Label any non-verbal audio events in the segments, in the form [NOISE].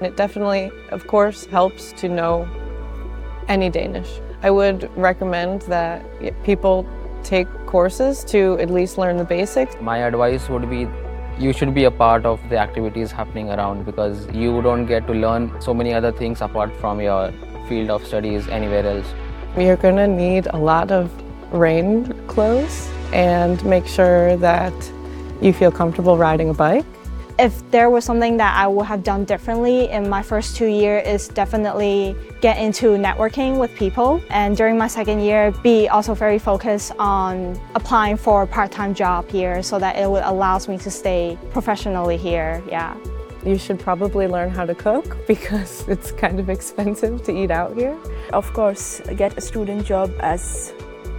It definitely, of course, helps to know any Danish. I would recommend that people take courses to at least learn the basics. My advice would be you should be a part of the activities happening around because you don't get to learn so many other things apart from your field of studies anywhere else. You're going to need a lot of rain clothes and make sure that you feel comfortable riding a bike. If there was something that I would have done differently in my first two years is definitely get into networking with people and during my second year be also very focused on applying for a part-time job here so that it would allows me to stay professionally here, yeah. You should probably learn how to cook [LAUGHS] because it's kind of expensive to eat out here. Of course, get a student job as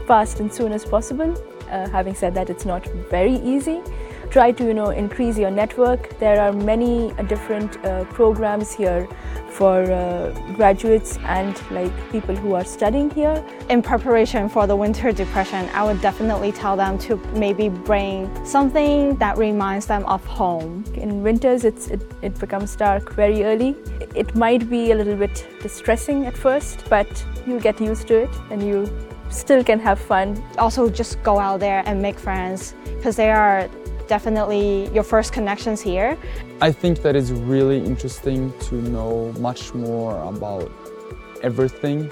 fast and soon as possible. Uh, having said that, it's not very easy try to you know increase your network. There are many uh, different uh, programs here for uh, graduates and like people who are studying here. In preparation for the winter depression i would definitely tell them to maybe bring something that reminds them of home. In winters it's it, it becomes dark very early. It might be a little bit distressing at first but you get used to it and you still can have fun. Also just go out there and make friends because they are definitely your first connections here. I think that it's really interesting to know much more about everything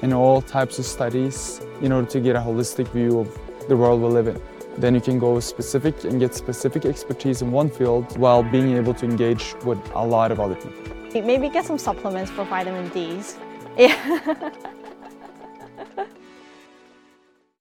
and all types of studies in order to get a holistic view of the world we live in. Then you can go specific and get specific expertise in one field while being able to engage with a lot of other people. Maybe get some supplements for vitamin Ds. [LAUGHS] Yeah.